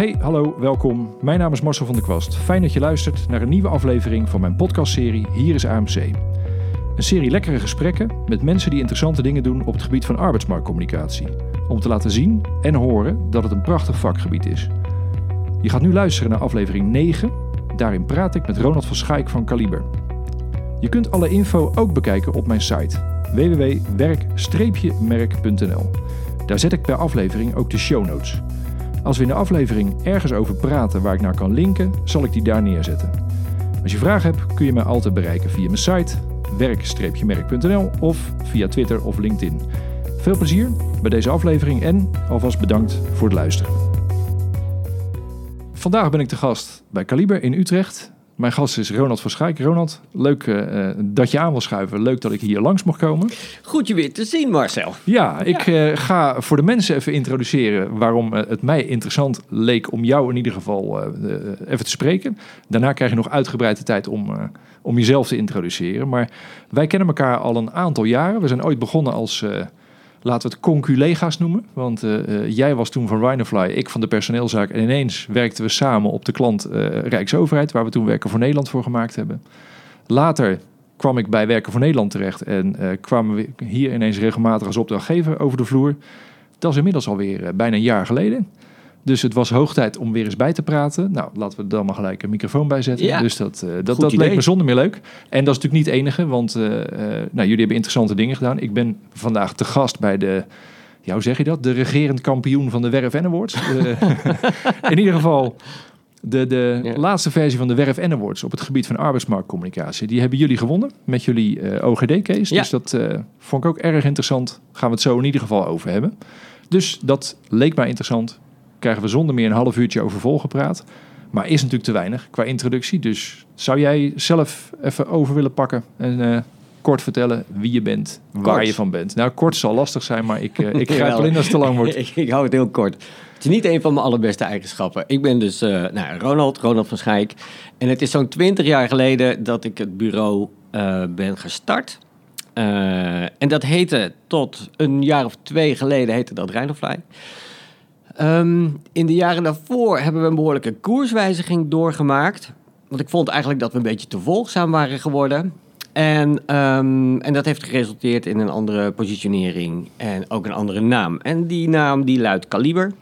Hey, hallo, welkom. Mijn naam is Marcel van der Kwast. Fijn dat je luistert naar een nieuwe aflevering van mijn podcastserie Hier is AMC. Een serie lekkere gesprekken met mensen die interessante dingen doen op het gebied van arbeidsmarktcommunicatie. Om te laten zien en horen dat het een prachtig vakgebied is. Je gaat nu luisteren naar aflevering 9. Daarin praat ik met Ronald van Schaik van Kaliber. Je kunt alle info ook bekijken op mijn site www.werk-merk.nl. Daar zet ik per aflevering ook de show notes. Als we in de aflevering ergens over praten waar ik naar kan linken, zal ik die daar neerzetten. Als je vragen hebt, kun je mij altijd bereiken via mijn site werk-merk.nl of via Twitter of LinkedIn. Veel plezier bij deze aflevering en alvast bedankt voor het luisteren. Vandaag ben ik te gast bij Kaliber in Utrecht. Mijn gast is Ronald van Schaik. Ronald, leuk uh, dat je aan wil schuiven. Leuk dat ik hier langs mocht komen. Goed je weer te zien, Marcel. Ja, ik uh, ga voor de mensen even introduceren waarom het mij interessant leek om jou in ieder geval even te spreken. Daarna krijg je nog uitgebreid de tijd om, om jezelf te introduceren. Maar wij kennen elkaar al een aantal jaren. We zijn ooit begonnen als laten we het conculega's noemen. Want uh, uh, jij was toen van Rhinofly, ik van de personeelzaak. En ineens werkten we samen op de klant uh, Rijksoverheid, waar we toen Werken voor Nederland voor gemaakt hebben. Later kwam ik bij Werken voor Nederland terecht en kwamen we hier ineens regelmatig als opdrachtgever over de vloer. Dat is inmiddels alweer bijna een jaar geleden. Dus het was hoog tijd om weer eens bij te praten. Nou, laten we dan maar gelijk een microfoon bijzetten. Ja, dus dat, uh, dat, dat leek me zonder meer leuk. En dat is natuurlijk niet het enige, want uh, uh, nou, jullie hebben interessante dingen gedaan. Ik ben vandaag te gast bij de, ja, hoe zeg je dat? De regerend kampioen van de Werf N Awards. in ieder geval de, de ja. laatste versie van de Werf N Awards op het gebied van arbeidsmarktcommunicatie. Die hebben jullie gewonnen met jullie OGD-case. Ja. Dus dat vond ik ook erg interessant. Gaan we het zo in ieder geval over hebben. Dus dat leek mij interessant krijgen we zonder meer een half uurtje over volgepraat. Maar is natuurlijk te weinig qua introductie. Dus zou jij zelf even over willen pakken en uh, kort vertellen wie je bent, kort. waar je van bent? Nou, kort zal lastig zijn, maar ik, uh, ik grijp erin als het te lang wordt. ik, ik, hou het heel kort. Het is niet een van mijn allerbeste eigenschappen. Ik ben dus uh, nou, Ronald, Ronald van Schaik. En het is zo'n twintig jaar geleden dat ik het bureau ben gestart. en dat heette tot een jaar of twee geleden heette dat Rhinofly. Um, in de jaren daarvoor hebben we een behoorlijke koerswijziging doorgemaakt. Want ik vond eigenlijk dat we een beetje te volgzaam waren geworden. En, um, en dat heeft geresulteerd in een andere positionering en ook een andere naam. En die naam die luidt Kaliber.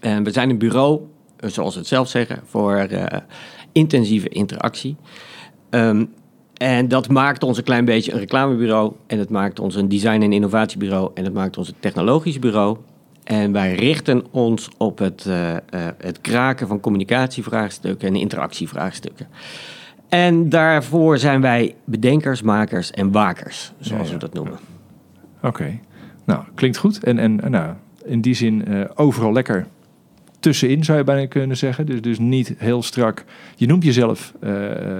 En we zijn een bureau, zoals we het zelf zeggen, voor uh, intensieve interactie. Um, en dat maakt ons een klein beetje een reclamebureau. En het maakt ons een design- en innovatiebureau. En het maakt ons een technologisch bureau. En wij richten ons op het, uh, uh, het kraken van communicatievraagstukken en interactievraagstukken. En daarvoor zijn wij bedenkers, makers en wakers, zoals ja, ja. we dat noemen. Oké, okay. nou, klinkt goed. En, en nou, in die zin uh, overal lekker tussenin, zou je bijna kunnen zeggen. Dus, dus niet heel strak. Je noemt jezelf,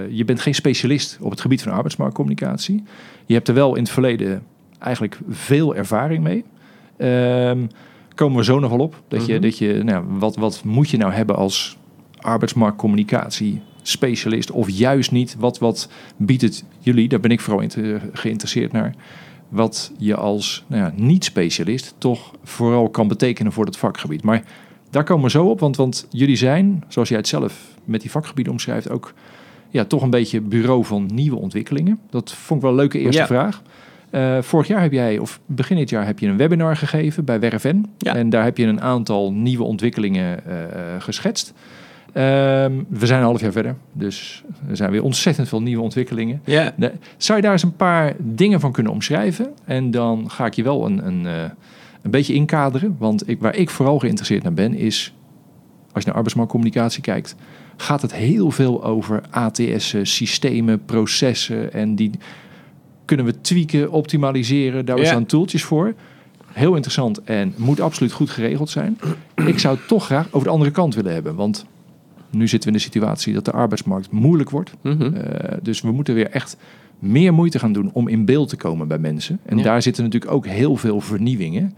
je bent geen specialist op het gebied van arbeidsmarktcommunicatie. Je hebt er wel in het verleden eigenlijk veel ervaring mee. Um, komen we zo nog wel op. Dat je, mm-hmm. dat je nou, wat, wat moet je nou hebben als arbeidsmarktcommunicatie specialist of juist niet? Wat, wat biedt het jullie? Daar ben ik vooral in geïnteresseerd naar. Wat je als nou ja, niet-specialist toch vooral kan betekenen voor dat vakgebied. Maar daar komen we zo op, want, want jullie zijn, zoals jij het zelf met die vakgebieden omschrijft, ook ja, toch een beetje bureau van nieuwe ontwikkelingen. Dat vond ik wel een leuke eerste Ja. vraag. Uh, vorig jaar heb jij, of begin dit jaar, heb je een webinar gegeven bij Werven. Ja. En daar heb je een aantal nieuwe ontwikkelingen uh, geschetst. Um, we zijn een half jaar verder, dus er zijn weer ontzettend veel nieuwe ontwikkelingen. Ja. Zou je daar eens een paar dingen van kunnen omschrijven? En dan ga ik je wel een, een, een beetje inkaderen. Want ik, waar ik vooral geïnteresseerd naar ben, is als je naar arbeidsmarktcommunicatie kijkt, gaat het heel veel over ATS'en, systemen, processen en die kunnen we tweaken, optimaliseren. Daar Ja. staan tooltjes voor. Heel interessant en moet absoluut goed geregeld zijn. Ik zou het toch graag over de andere kant willen hebben. Want nu zitten we in de situatie dat de arbeidsmarkt moeilijk wordt. Mhm. Uh, dus we moeten weer echt meer moeite gaan doen om in beeld te komen bij mensen. En Ja. daar zitten natuurlijk ook heel veel vernieuwingen.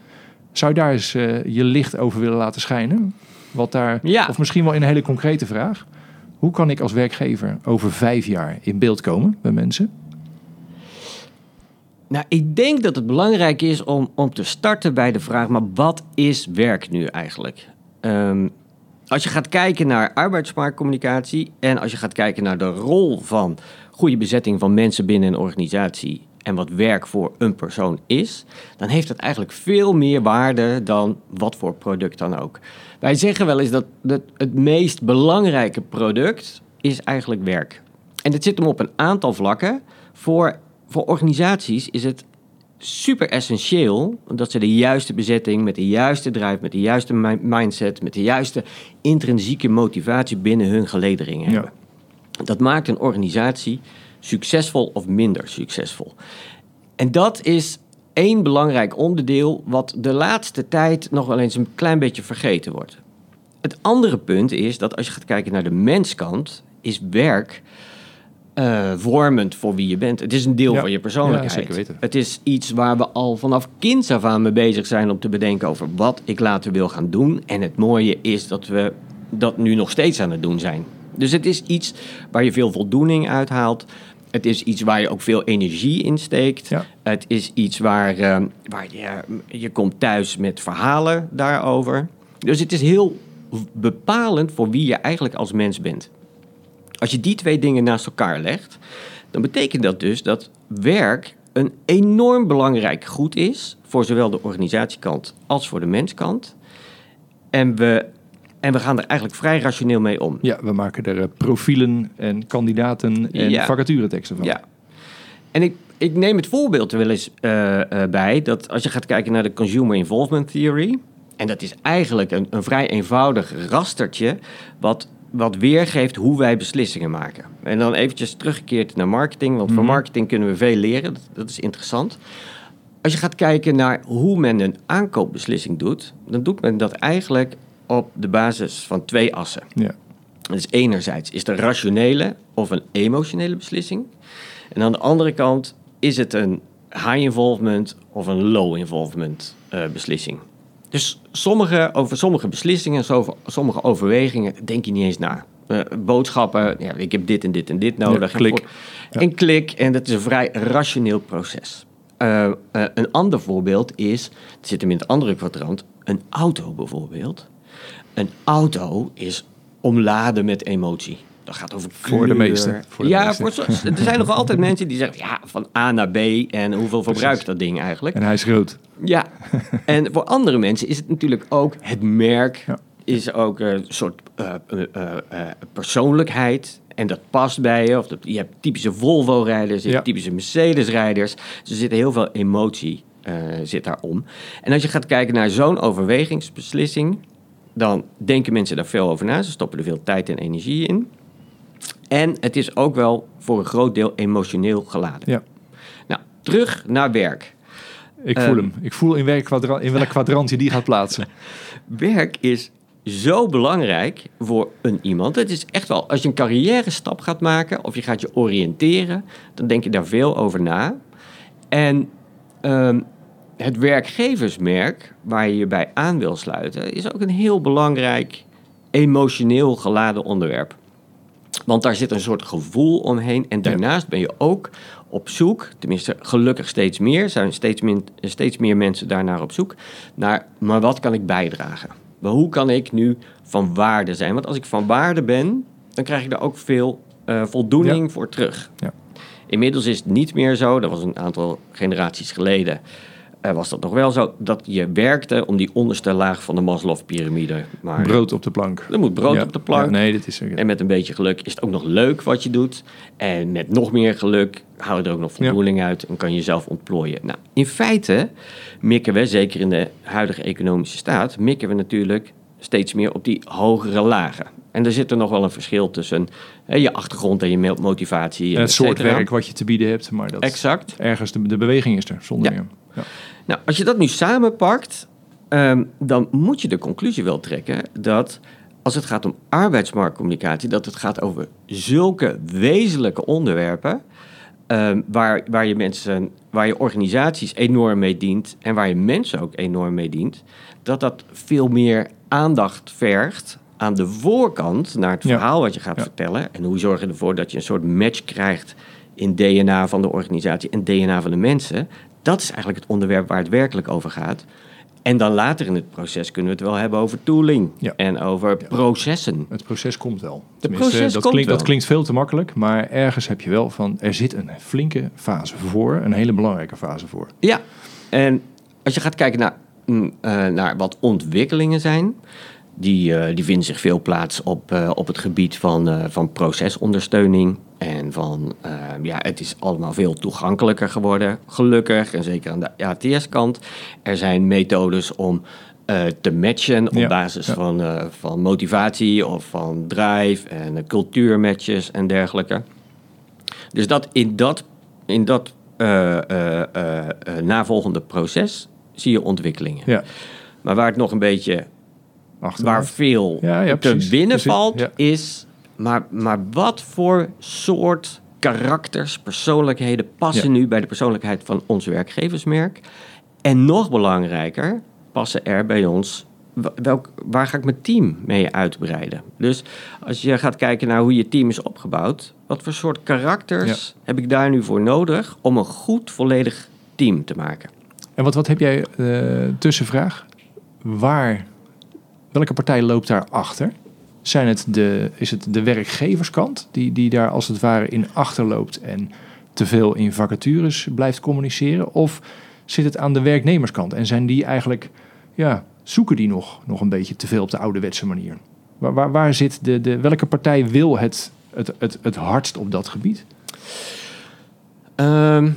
Zou je daar eens uh, je licht over willen laten schijnen? Wat daar, Ja. Of misschien wel in een hele concrete vraag. Hoe kan ik als werkgever over vijf jaar in beeld komen bij mensen? Nou, ik denk dat het belangrijk is om, om te starten bij de vraag, maar wat is werk nu eigenlijk? Um, als je gaat kijken naar arbeidsmarktcommunicatie en als je gaat kijken naar de rol van goede bezetting van mensen binnen een organisatie en wat werk voor een persoon is, dan heeft het eigenlijk veel meer waarde dan wat voor product dan ook. Wij zeggen wel eens dat het, het meest belangrijke product is eigenlijk werk. En dat zit hem op een aantal vlakken. Voor, voor organisaties is het super essentieel dat ze de juiste bezetting, met de juiste drive, met de juiste mindset, met de juiste intrinsieke motivatie binnen hun geledering hebben. Dat maakt een organisatie succesvol of minder succesvol. En dat is één belangrijk onderdeel wat de laatste tijd nog wel eens een klein beetje vergeten wordt. Het andere punt is dat als je gaat kijken naar de menskant, is werk uh, vormend voor wie je bent. Het is een deel van je persoonlijkheid. Ja, zeker weten. Het is iets waar we al vanaf kinds af aan mee bezig zijn om te bedenken over wat ik later wil gaan doen. En het mooie is dat we dat nu nog steeds aan het doen zijn. Dus het is iets waar je veel voldoening uithaalt. Het is iets waar je ook veel energie in steekt. Het is iets waar, uh, waar je, je komt thuis met verhalen daarover. Dus het is heel bepalend voor wie je eigenlijk als mens bent. Als je die twee dingen naast elkaar legt, dan betekent dat dus dat werk een enorm belangrijk goed is voor zowel de organisatiekant als voor de menskant. En we, en we gaan er eigenlijk vrij rationeel mee om. Ja, we maken er eh, profielen en kandidaten en ja. vacatureteksten van. Ja. En ik, ik neem het voorbeeld er wel eens uh, uh, bij dat als je gaat kijken naar de Consumer Involvement Theory. En dat is eigenlijk een, een vrij eenvoudig rastertje wat wat weergeeft hoe wij beslissingen maken. En dan eventjes teruggekeerd naar marketing, want van mhm. marketing kunnen we veel leren. Dat, dat, is interessant. Als je gaat kijken naar hoe men een aankoopbeslissing doet, dan doet men dat eigenlijk op de basis van twee assen. Ja. Dus enerzijds is het een rationele of een emotionele beslissing. En aan de andere kant is het een high involvement of een low involvement uh, beslissing. Dus sommige, over sommige beslissingen, sommige overwegingen, denk je niet eens na. Uh, boodschappen, ja, ik heb dit en dit en dit nodig. Ja, klik. En, klik, en dat is een vrij rationeel proces. Uh, uh, een ander voorbeeld is, het zit hem in het andere kwadrant, een auto bijvoorbeeld. Een auto is omladen met emotie. Dat gaat over kleur. Voor de meeste. Voor de ja, Voor, er zijn nog altijd mensen die zeggen, ja, van A naar B en hoeveel verbruikt dat ding eigenlijk? En hij is groot. Ja, en voor andere mensen is het natuurlijk ook het merk, is ook een soort uh, uh, persoonlijkheid. En dat past bij je. Of dat, je hebt typische Volvo-rijders, je hebt typische Mercedes-rijders. Dus er zit heel veel emotie zit daarom. En als je gaat kijken naar zo'n overwegingsbeslissing, dan denken mensen daar veel over na. Ze stoppen er veel tijd en energie in. En het is ook wel voor een groot deel emotioneel geladen. Ja. Nou, terug naar werk. Ik voel hem. Ik voel in, welk kwadrant, in welk kwadrant je die gaat plaatsen. werk is zo belangrijk voor een iemand. Het is echt wel, als je een carrière stap gaat maken of je gaat je oriënteren, dan denk je daar veel over na. En ehm, het werkgeversmerk waar je je bij aan wil sluiten, is ook een heel belangrijk emotioneel geladen onderwerp. Want daar zit een soort gevoel omheen. En daarnaast ben je ook op zoek, tenminste gelukkig steeds meer, zijn steeds, min, steeds meer mensen daarnaar op zoek, naar, maar wat kan ik bijdragen? Maar hoe kan ik nu van waarde zijn? Want als ik van waarde ben, dan krijg ik daar ook veel uh, voldoening voor terug. Ja. Inmiddels is het niet meer zo, dat was een aantal generaties geleden was dat nog wel zo dat je werkte om die onderste laag van de Maslow-pyramide. Maar brood op de plank. Er moet brood op de plank. Ja, nee, dit is En met een beetje geluk is het ook nog leuk wat je doet. En met nog meer geluk hou je er ook nog voldoening uit en kan je jezelf ontplooien. Nou, in feite mikken we, zeker in de huidige economische staat, mikken we natuurlijk steeds meer op die hogere lagen. En er zit er nog wel een verschil tussen hè, je achtergrond en je motivatie. En het soort werk wat je te bieden hebt. Maar dat exact. Ergens de, de beweging is er, zonder ja. ja. Nou, als je dat nu samenpakt, um, dan moet je de conclusie wel trekken dat als het gaat om arbeidsmarktcommunicatie, dat het gaat over zulke wezenlijke onderwerpen. Um, waar, waar, je mensen, waar je organisaties enorm mee dient en waar je mensen ook enorm mee dient, dat dat veel meer aandacht vergt aan de voorkant naar het verhaal wat je gaat vertellen. En hoe zorg je ervoor dat je een soort match krijgt in DNA van de organisatie en DNA van de mensen. Dat is eigenlijk het onderwerp waar het werkelijk over gaat. En dan later in het proces kunnen we het wel hebben over tooling Ja. en over processen. Het proces komt wel. proces dat, komt klinkt, dat wel. klinkt veel te makkelijk, maar ergens heb je wel van, er zit een flinke fase voor, een hele belangrijke fase voor. Ja, en als je gaat kijken naar, mm, eh, naar wat ontwikkelingen zijn, die, eh, die vinden zich veel plaats op, eh, op het gebied van, eh, van procesondersteuning. En van, ja, het is allemaal veel toegankelijker geworden, gelukkig. En zeker aan de ATS-kant. Er zijn methodes om te matchen op Ja, basis ja. van, van motivatie of van drive en cultuurmatches en dergelijke. Dus dat in dat, in dat navolgende proces zie je ontwikkelingen. Ja, Maar waar het nog een beetje, waar veel Ja, ja, te precies. winnen Precies, valt, ja. is, maar, maar wat voor soort karakters, persoonlijkheden passen nu bij de persoonlijkheid van ons werkgeversmerk? En nog belangrijker, passen er bij ons, welk, waar ga ik mijn team mee uitbreiden? Dus als je gaat kijken naar hoe je team is opgebouwd, wat voor soort karakters heb ik daar nu voor nodig om een goed, volledig team te maken? En wat, wat heb jij, eh, tussenvraag, waar, welke partij loopt daar achter? Zijn het de, is het de werkgeverskant die, die daar als het ware in achterloopt en te veel in vacatures blijft communiceren? Of zit het aan de werknemerskant en zijn die eigenlijk, ja, zoeken die nog, nog een beetje te veel op de ouderwetse manier? Waar, waar, waar zit de, de, welke partij wil het, het, het, het hardst op dat gebied? Ehm,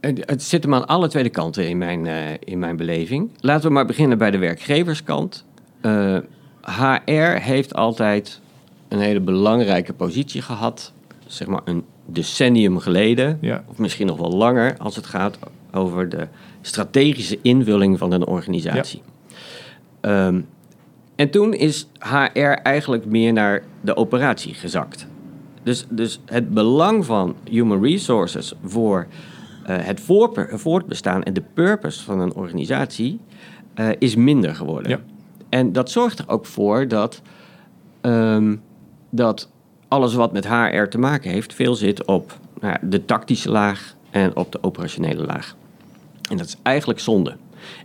het het zit hem aan alle tweede kanten in mijn, eh, in mijn beleving. Laten we maar beginnen bij de werkgeverskant. Eh, HR heeft altijd een hele belangrijke positie gehad. Zeg maar een decennium geleden. Ja. Of misschien nog wel langer als het gaat over de strategische invulling van een organisatie. Ehm, en toen is HR eigenlijk meer naar de operatie gezakt. Dus, dus het belang van human resources voor eh, het voorpe- voortbestaan en de purpose van een organisatie eh, is minder geworden. Ja. En dat zorgt er ook voor dat, ehm, dat alles wat met HR te maken heeft, veel zit op nou de tactische laag en op de operationele laag. En dat is eigenlijk zonde.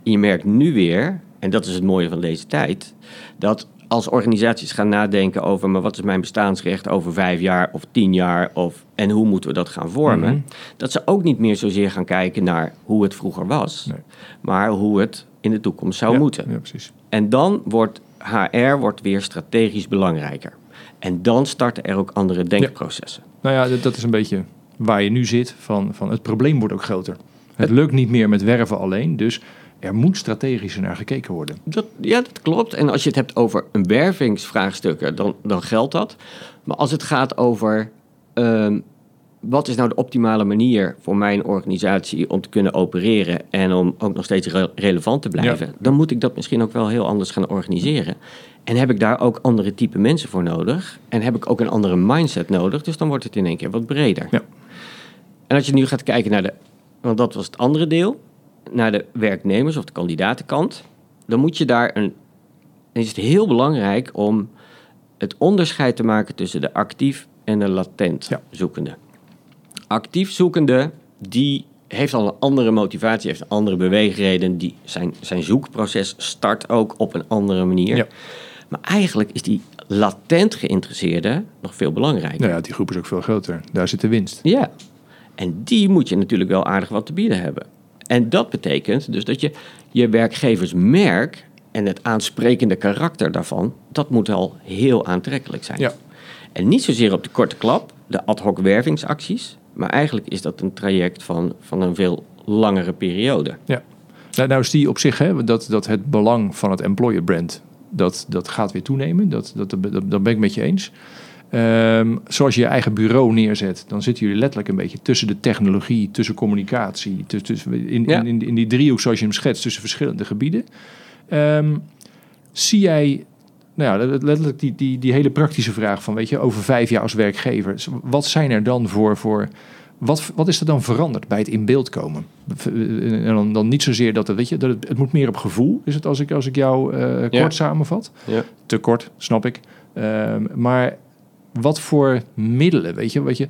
En je merkt nu weer, en dat is het mooie van deze tijd, dat als organisaties gaan nadenken over, maar wat is mijn bestaansrecht over vijf jaar of tien jaar, of, en hoe moeten we dat gaan vormen, Mhm. dat ze ook niet meer zozeer gaan kijken naar hoe het vroeger was, Nee. maar hoe het in de toekomst zou ja, moeten. Ja, precies. En dan wordt HR wordt weer strategisch belangrijker. En dan starten er ook andere denkprocessen. Nou ja, dat, dat is een beetje waar je nu zit. Van, van het probleem wordt ook groter. Het lukt niet meer met werven alleen. Dus er moet strategischer naar gekeken worden. Dat, ja, dat klopt. En als je het hebt over een wervingsvraagstukken, dan, dan geldt dat. Maar als het gaat over ehm, wat is nou de optimale manier voor mijn organisatie om te kunnen opereren en om ook nog steeds re- relevant te blijven, Ja. dan moet ik dat misschien ook wel heel anders gaan organiseren. En heb ik daar ook andere type mensen voor nodig? En heb ik ook een andere mindset nodig? Dus dan wordt het in één keer wat breder. Ja. En als je nu gaat kijken naar de, want dat was het andere deel, naar de werknemers of de kandidatenkant, dan moet je daar een, dan is het heel belangrijk om het onderscheid te maken tussen de actief en de latent Ja. zoekende. Actief zoekende, die heeft al een andere motivatie, heeft een andere beweegreden, die zijn, zijn zoekproces start ook op een andere manier. Ja. Maar eigenlijk is die latent geïnteresseerde nog veel belangrijker. Nou ja, die groep is ook veel groter. Daar zit de winst. Ja. En die moet je natuurlijk wel aardig wat te bieden hebben. En dat betekent dus dat je je werkgeversmerk en het aansprekende karakter daarvan, dat moet al heel aantrekkelijk zijn. Ja. En niet zozeer op de korte klap, de ad hoc wervingsacties, maar eigenlijk is dat een traject van, van een veel langere periode. Ja. Nou, nou is die op zich, hè, dat, dat het belang van het employer brand, dat, dat gaat weer toenemen. Dat, dat, dat, dat ben ik met je eens. Ehm, zoals je je eigen bureau neerzet, dan zitten jullie letterlijk een beetje tussen de technologie, tussen communicatie, tussen, in, Ja. in, in, in die driehoek zoals je hem schetst, tussen verschillende gebieden. Ehm, zie jij, nou ja, letterlijk die, die, die hele praktische vraag van, weet je, over vijf jaar als werkgever, wat zijn er dan voor, voor wat, wat is er dan veranderd bij het in beeld komen? En dan, dan niet zozeer dat het, weet je, dat het, het moet meer op gevoel, is het als ik, als ik jou eh, kort Ja. samenvat. Ja. Te kort, snap ik. Ehm, maar wat voor middelen, weet je, weet je,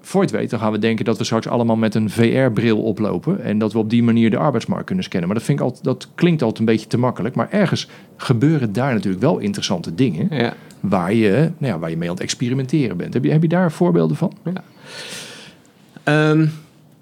voor het gaan we denken dat we straks allemaal met een VR-bril oplopen. En dat we op die manier de arbeidsmarkt kunnen scannen. Maar dat, vind ik altijd, dat klinkt altijd een beetje te makkelijk. Maar ergens gebeuren daar natuurlijk wel interessante dingen. Ja. Waar, je, nou ja, waar je mee aan het experimenteren bent. Heb je, heb je daar voorbeelden van? Ehm,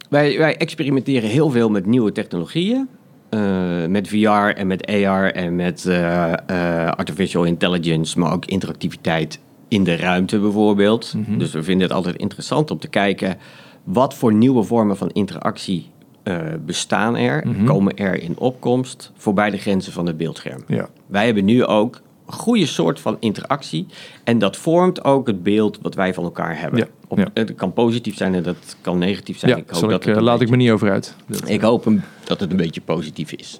wij, wij experimenteren heel veel met nieuwe technologieën. Eh, met VR en met AR en met eh, eh, artificial intelligence, maar ook interactiviteit in de ruimte bijvoorbeeld. Mhm. Dus we vinden het altijd interessant om te kijken wat voor nieuwe vormen van interactie eh, bestaan er, Mhm. komen er in opkomst voorbij de grenzen van het beeldscherm. Ja. Wij hebben nu ook goede soort van interactie en dat vormt ook het beeld wat wij van elkaar hebben. Ja, Op, ja. Het kan positief zijn en dat kan negatief zijn. ja, ik hoop dat ik, eh, laat ik me niet over uit. Dat- ik hoop hem, dat het een beetje positief is.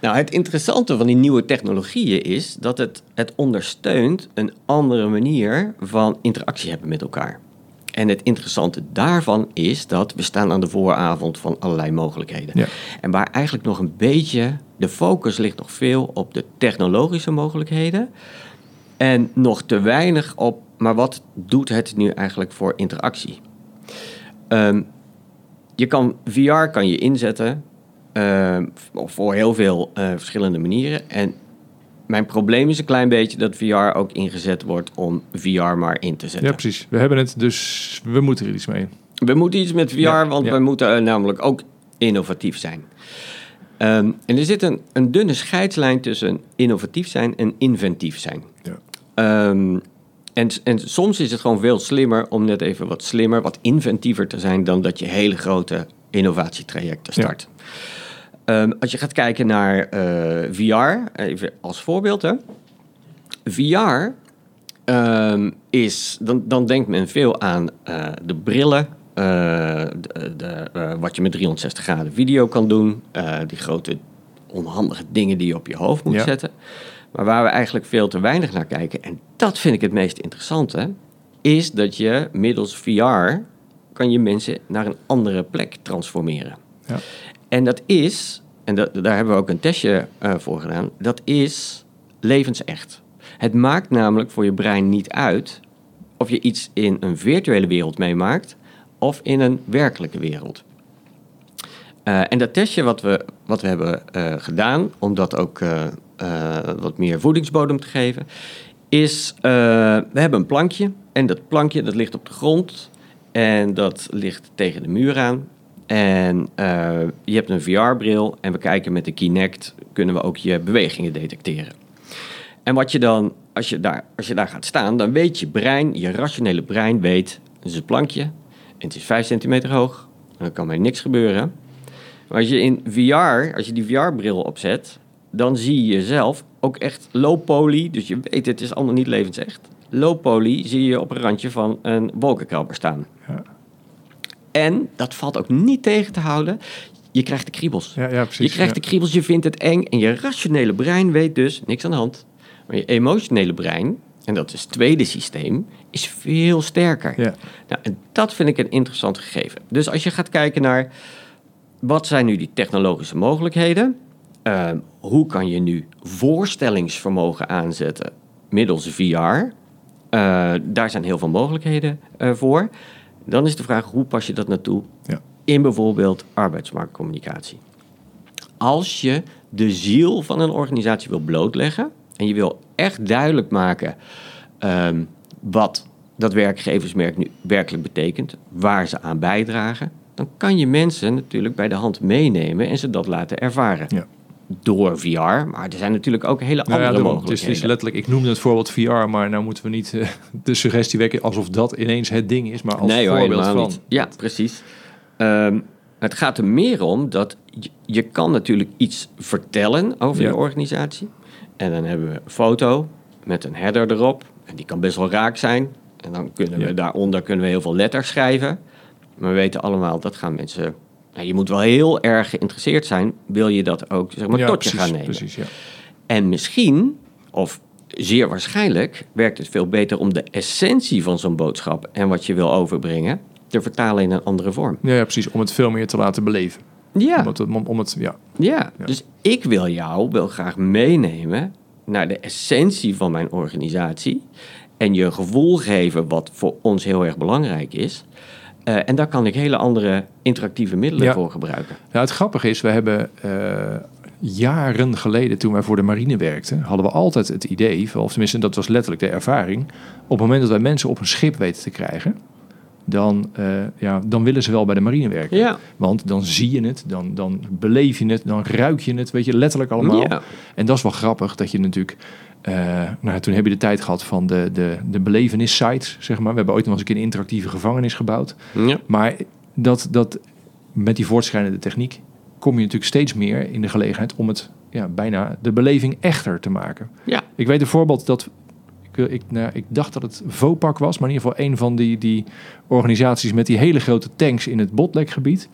Nou, het interessante van die nieuwe technologieën is dat het, het ondersteunt een andere manier van interactie hebben met elkaar. En het interessante daarvan is dat we staan aan de vooravond van allerlei mogelijkheden. En waar eigenlijk nog een beetje de focus ligt nog veel op de technologische mogelijkheden. En nog te weinig op, maar wat doet het nu eigenlijk voor interactie? Ehm, je kan VR kan je inzetten ehm, voor heel veel eh, verschillende manieren. En mijn probleem is een klein beetje dat VR ook ingezet wordt om VR maar in te zetten. ja, precies. We hebben het, dus we moeten er iets mee. We moeten iets met VR, Ja, want ja. we moeten eh, namelijk ook innovatief zijn. Ehm, en er zit een, een dunne scheidslijn tussen innovatief zijn en inventief zijn. Ja. Ehm, en, en soms is het gewoon veel slimmer om net even wat slimmer, wat inventiever te zijn dan dat je hele grote innovatietrajecten Ja. start. Ehm, als je gaat kijken naar eh, VR, even als voorbeeld. Hè. VR is, dan, dan denkt men veel aan eh, de brillen, de, de, eh, wat je met 360 graden video kan doen, eh, die grote onhandige dingen die je op je hoofd moet Ja. zetten. Maar waar we eigenlijk veel te weinig naar kijken, en dat vind ik het meest interessante, is dat je middels VR kan je mensen naar een andere plek transformeren. Ja. En dat is, en dat, daar hebben we ook een testje eh, voor gedaan, dat is levensecht. Het maakt namelijk voor je brein niet uit of je iets in een virtuele wereld meemaakt of in een werkelijke wereld. Eh, en dat testje wat we, wat we hebben eh, gedaan, om dat ook eh, wat meer voedingsbodem te geven, is we hebben een plankje en dat plankje dat ligt op de grond en dat ligt tegen de muur aan. En je hebt een VR-bril en we kijken met de Kinect, kunnen we ook je bewegingen detecteren. En wat je dan, als je daar, als je daar gaat staan, dan weet je brein, je rationele brein weet, het is een plankje het is 5 centimeter hoog. Dan kan mij niks gebeuren. Maar als je in VR, als je die VR-bril opzet, dan zie je jezelf ook echt low poly. Dus je weet, het is allemaal niet levensecht. Low poly zie je op een randje van een wolkenkrabber staan. Ja. En dat valt ook niet tegen te houden. Je krijgt de kriebels. Ja, ja, precies. je krijgt de kriebels, je vindt het eng. En je rationele brein weet dus niks aan de hand. Maar je emotionele brein, en dat is het tweede systeem, is veel sterker. Ja. Nou, en dat vind ik een interessant gegeven. Dus als je gaat kijken naar wat zijn nu die technologische mogelijkheden? Ehm, hoe kan je nu voorstellingsvermogen aanzetten middels VR? Eh, daar zijn heel veel mogelijkheden eh, voor. Dan is de vraag, hoe pas je dat naartoe Ja. in bijvoorbeeld arbeidsmarktcommunicatie? Als je de ziel van een organisatie wil blootleggen en je wil echt duidelijk maken ehm, wat dat werkgeversmerk nu werkelijk betekent, waar ze aan bijdragen, dan kan je mensen natuurlijk bij de hand meenemen en ze dat laten ervaren. Ja. Door VR, maar er zijn natuurlijk ook hele Nou andere ja, daarom. het, is, mogelijkheden. letterlijk, ik noemde het voorbeeld VR, maar nou moeten we niet eh, de suggestie wekken alsof dat ineens het ding is, maar als nee voorbeeld van. niet. Ja, precies. Ehm, het gaat er meer om dat je, je kan natuurlijk iets vertellen over Ja. je organisatie. En dan hebben we een foto met een header erop. En die kan best wel raak zijn. En dan kunnen we Ja. daaronder kunnen we heel veel letters schrijven. Maar we weten allemaal, dat gaan mensen... Nou, je moet wel heel erg geïnteresseerd zijn, wil je dat ook zeg maar, ja, tot je gaan nemen. Precies, ja. En misschien, of zeer waarschijnlijk, werkt het veel beter om de essentie van zo'n boodschap en wat je wil overbrengen te vertalen in een andere vorm. Ja, ja, precies. Om het veel meer te laten beleven. Ja, Om het, om, om het, ja. ja. Ja. dus ik wil jou wel graag meenemen naar de essentie van mijn organisatie en je gevoel geven wat voor ons heel erg belangrijk is. Eh, en daar kan ik hele andere interactieve middelen Ja. voor gebruiken. Nou, het grappige is, we hebben eh, jaren geleden, toen wij voor de marine werkten, hadden we altijd het idee, of tenminste dat was letterlijk de ervaring, op het moment dat wij mensen op een schip weten te krijgen, dan, eh, ja, dan willen ze wel bij de marine werken. Ja. Want dan zie je het, dan, dan beleef je het, dan ruik je het, weet je, letterlijk allemaal. Ja. En dat is wel grappig, dat je natuurlijk... eh, nou, toen heb je de tijd gehad van de, de, de belevenis-sites, zeg maar. We hebben ooit nog eens een keer een interactieve gevangenis gebouwd. Ja. Maar dat, dat, met die voortschrijdende techniek kom je natuurlijk steeds meer in de gelegenheid om het ja, bijna de beleving echter te maken. Ja. Ik weet een voorbeeld dat. Ik, nou, ik dacht dat het Vopak was, maar in ieder geval een van die, die organisaties met die hele grote tanks in het Botlekgebied.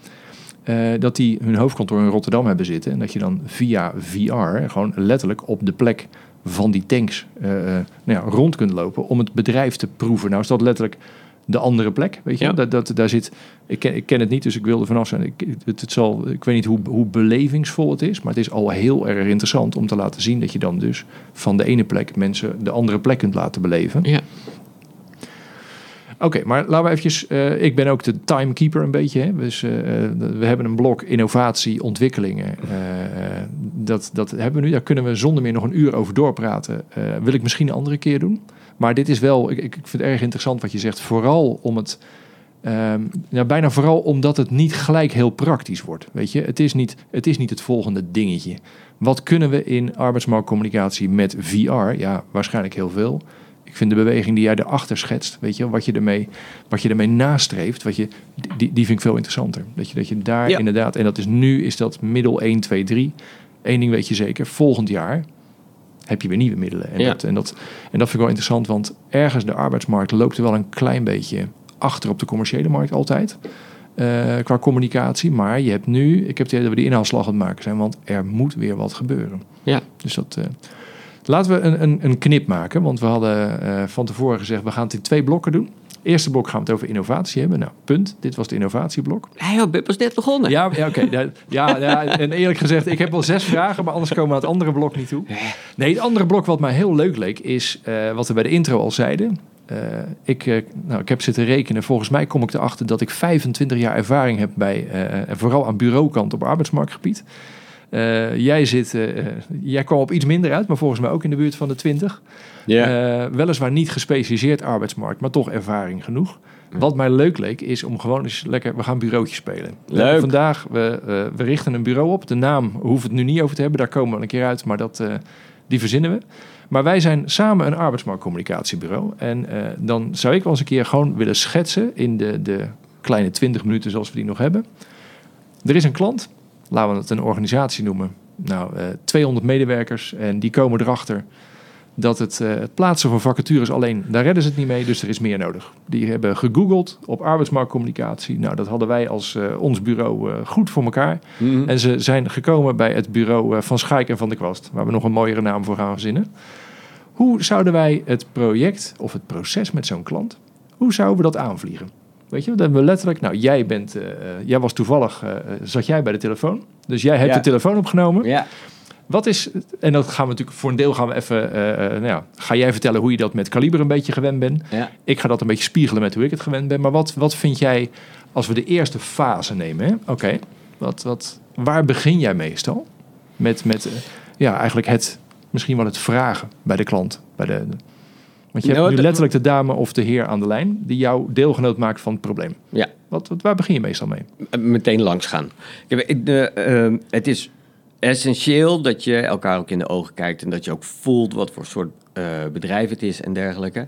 eh, dat die hun hoofdkantoor in Rotterdam hebben zitten. En dat je dan via VR gewoon letterlijk op de plek van die tanks eh, eh, nou ja, rond kunt lopen om het bedrijf te proeven. Nou is dat letterlijk de andere plek, weet je? Ja. Dat, dat, daar zit, ik, ken, ik ken het niet, dus ik wilde vanaf zijn. Ik, het, het zal, ik weet niet hoe, hoe belevingsvol het is, maar het is al heel erg interessant om te laten zien dat je dan dus van de ene plek mensen de andere plek kunt laten beleven. Ja. Oké, maar laten we eventjes... eh, ik ben ook de timekeeper een beetje. Hè? Dus eh, we hebben een blok innovatie, ontwikkelingen. Eh, dat, dat hebben we nu. Daar kunnen we zonder meer nog een uur over doorpraten. Eh, wil ik misschien een andere keer doen. Maar dit is wel... Ik, ik vind het erg interessant wat je zegt. Vooral om het... ehm, ja, bijna vooral omdat het niet gelijk heel praktisch wordt. Weet je, het is niet het, is niet het volgende dingetje. Wat kunnen we in arbeidsmarktcommunicatie met VR? Ja, waarschijnlijk heel veel. Ik vind de beweging die jij erachter schetst, weet je, wat je ermee, wat je ermee nastreeft, wat je, die, die vind ik veel interessanter. Dat je, dat je daar Ja. inderdaad, en dat is nu, is dat middel 1, 2, 3. Eén ding weet je zeker, volgend jaar heb je weer nieuwe middelen. En, Ja. dat, en, dat, en dat vind ik wel interessant, want ergens de arbeidsmarkt loopt er wel een klein beetje achter op de commerciële markt altijd. eh, qua communicatie. Maar je hebt nu, ik heb het idee dat we die inhaalslag aan het maken zijn, want er moet weer wat gebeuren. Ja. Dus dat. eh, laten we een, een, een knip maken, want we hadden eh, van tevoren gezegd we gaan het in twee blokken doen. Eerste blok gaan we het over innovatie hebben. Nou, punt. Dit was het innovatieblok. Hij pas net begonnen. Ja, ja oké. Ja, ja, ja, en eerlijk gezegd, ik heb wel zes vragen, maar anders komen we aan het andere blok niet toe. Nee, het andere blok wat mij heel leuk leek, is eh, wat we bij de intro al zeiden. Eh, ik, nou, ik heb zitten rekenen. Volgens mij kom ik erachter dat ik 25 jaar ervaring heb bij, vooral aan bureaukant op arbeidsmarktgebied. Eh, jij, zit, eh, jij kwam op iets minder uit, maar volgens mij ook in de buurt van de 20. Ja. Eh, weliswaar niet gespecialiseerd arbeidsmarkt, maar toch ervaring genoeg. Wat mij leuk leek, is om gewoon eens lekker... We gaan bureautje spelen. Leuk. Vandaag, we, eh, we richten een bureau op. De naam hoeven we het nu niet over te hebben. Daar komen we een keer uit, maar dat, eh, die verzinnen we. Maar wij zijn samen een arbeidsmarktcommunicatiebureau. En eh, dan zou ik wel eens een keer gewoon willen schetsen... in de, de kleine 20 minuten zoals we die nog hebben. Er is een klant, laten we het een organisatie noemen. Nou, eh 200 medewerkers en die komen erachter dat het, eh, het plaatsen van vacatures alleen, daar redden ze het niet mee, dus er is meer nodig. Die hebben gegoogeld op arbeidsmarktcommunicatie. Nou, dat hadden wij als eh, ons bureau eh, goed voor elkaar. Mhm. En ze zijn gekomen bij het bureau eh, van Schaik en van de Kwast, waar we nog een mooiere naam voor gaan verzinnen. Hoe zouden wij het project of het proces met zo'n klant, hoe zouden we dat aanvliegen? Weet je, dat hebben we letterlijk, nou jij bent, eh, eh, jij was toevallig, eh, zat jij bij de telefoon. Dus jij hebt Ja. de telefoon opgenomen. Ja. Wat is, en dat gaan we natuurlijk voor een deel gaan we even, eh, nou ja, ga jij vertellen hoe je dat met kaliber een beetje gewend bent. Ja. Ik ga dat een beetje spiegelen met hoe ik het gewend ben. Maar wat, wat vind jij, als we de eerste fase nemen, oké, wat, wat, waar begin jij meestal? Met, met ja, eigenlijk het, misschien wel het vragen bij de klant. Bij de- want je hebt Nou, nu letterlijk de dame of de heer aan de lijn die jou deelgenoot maakt van het probleem. Ja. Wat, wat, waar begin je meestal mee? meteen langs gaan. Ik- ehm, het is essentieel dat je elkaar ook in de ogen kijkt en dat je ook voelt wat voor soort eh, bedrijf het is en dergelijke.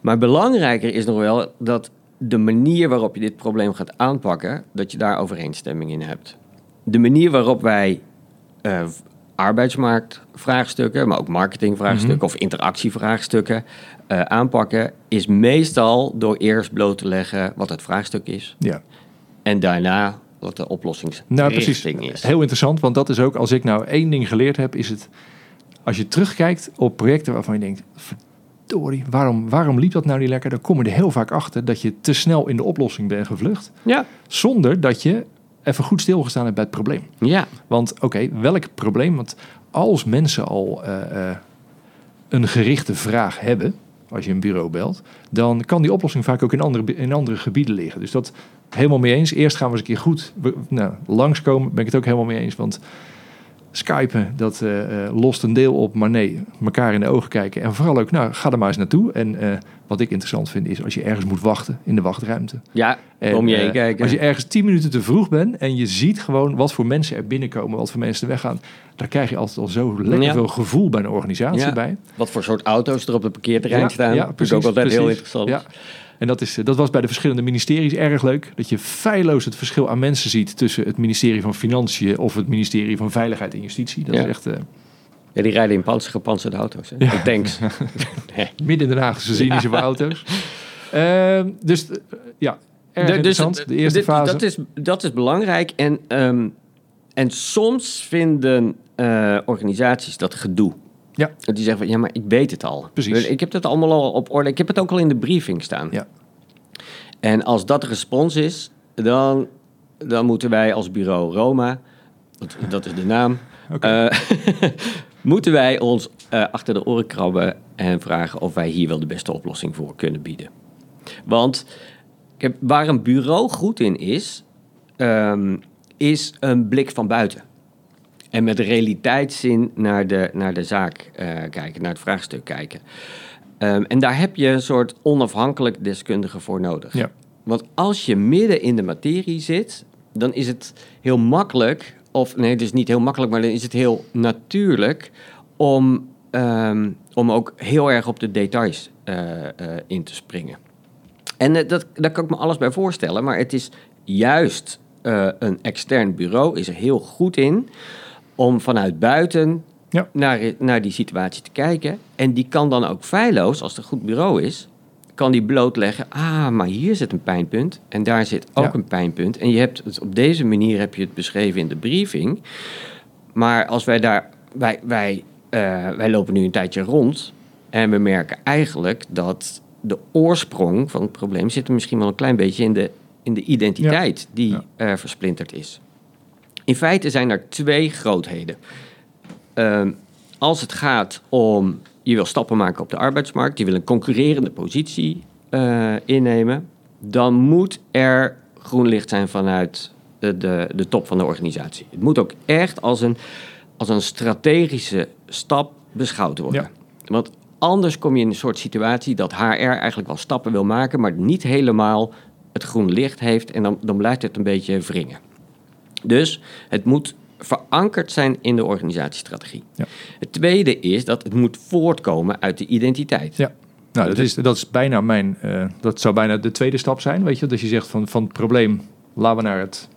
Maar belangrijker is nog wel dat de manier waarop je dit probleem gaat aanpakken, dat je daar overeenstemming in hebt. De manier waarop wij eh, arbeidsmarktvraagstukken, maar ook marketingvraagstukken Mhm. of interactievraagstukken eh, aanpakken, is meestal door eerst bloot te leggen wat het vraagstuk is. Ja. En daarna wat de oplossingsrichting Nou, precies. is. Heel interessant, want dat is ook, als ik nou één ding geleerd heb, is het, als je terugkijkt op projecten waarvan je denkt, verdorie, waarom, waarom liep dat nou niet lekker? Dan kom je er heel vaak achter dat je te snel in de oplossing bent gevlucht, Ja, zonder dat je even goed stilgestaan hebt bij het probleem. ja, Want oké, welk probleem? Want als mensen al eh, eh, een gerichte vraag hebben, als je een bureau belt, dan kan die oplossing vaak ook in andere, in andere gebieden liggen. Dus dat helemaal mee eens. Eerst gaan we eens een keer goed nou, langskomen, ben ik het ook helemaal mee eens. Want Skypen, dat eh, eh, lost een deel op, maar nee, elkaar in de ogen kijken. En vooral ook, nou, ga er maar eens naartoe. En eh, wat ik interessant vind, is als je ergens moet wachten in de wachtruimte. Ja, En, om je heen kijken. Als je ergens 10 minuten te vroeg bent en je ziet gewoon wat voor mensen er binnenkomen, wat voor mensen er weggaan, daar krijg je altijd al zo lekker Ja. veel gevoel bij een organisatie Ja. bij. Wat voor soort auto's er op het parkeerterrein Ja, staan. ja, dat precies, is ook altijd heel precies. interessant. Ja. En dat, is, eh, dat was bij de verschillende ministeries erg leuk. Dat je feilloos het verschil aan mensen ziet tussen het ministerie van Financiën of het ministerie van Veiligheid en Justitie. Dat Ja. is echt eh, Ja, die rijden in panzer, gepantserde auto's. Hè? De tanks. nee. midden in Den Haag, ze zien zoveel auto's. Ehm, dus eh, ja, erg De- interessant. de eerste dit- fase. Dat is, dat is belangrijk. En, ehm, en soms vinden organisaties dat gedoe. Ja. Dat die zeggen van, ja, maar ik weet het al. Precies. Ik heb het allemaal al op orde. Ik heb het ook al in de briefing staan. Ja. En als dat de respons is, dan, dan moeten wij als bureau Roma, dat, dat is de naam, eh, moeten wij ons eh, achter de oren krabben en vragen of wij hier wel de beste oplossing voor kunnen bieden. Want waar een bureau goed in is, ehm, is een blik van buiten. En met realiteitszin naar de, naar de zaak eh, kijken, naar het vraagstuk kijken. Ehm, en daar heb je een soort onafhankelijk deskundige voor nodig. Ja. Want als je midden in de materie zit, dan is het heel makkelijk, of nee, het is niet heel makkelijk, maar dan is het heel natuurlijk om, ehm, om ook heel erg op de details eh, eh, in te springen. En dat, daar kan ik me alles bij voorstellen, maar het is juist een extern bureau is er heel goed in om vanuit buiten Ja. naar, naar die situatie te kijken. En die kan dan ook feilloos, als het een goed bureau is, kan die blootleggen, ah, maar hier zit een pijnpunt en daar zit ook Ja. een pijnpunt. En je hebt het, op deze manier heb je het beschreven in de briefing. Maar als wij daar, wij, wij, eh, wij lopen nu een tijdje rond en we merken eigenlijk dat de oorsprong van het probleem zit er misschien wel een klein beetje in de, in de identiteit die Ja. versplinterd is. In feite zijn er twee grootheden. Ehm, als het gaat om je wil stappen maken op de arbeidsmarkt, je wil een concurrerende positie eh, innemen, dan moet er groen licht zijn vanuit de, de, de top van de organisatie. Het moet ook echt als een, als een strategische stap beschouwd worden. Ja. Want anders kom je in een soort situatie dat HR eigenlijk wel stappen wil maken, maar niet helemaal het groene licht heeft en dan, dan blijft het een beetje wringen. Dus het moet verankerd zijn in de organisatiestrategie. Ja. Het tweede is dat het moet voortkomen uit de identiteit. Ja. Nou, dat is, dat is bijna mijn. eh, dat zou bijna de tweede stap zijn. Weet je, dat je zegt van, van het probleem. Laten we naar het,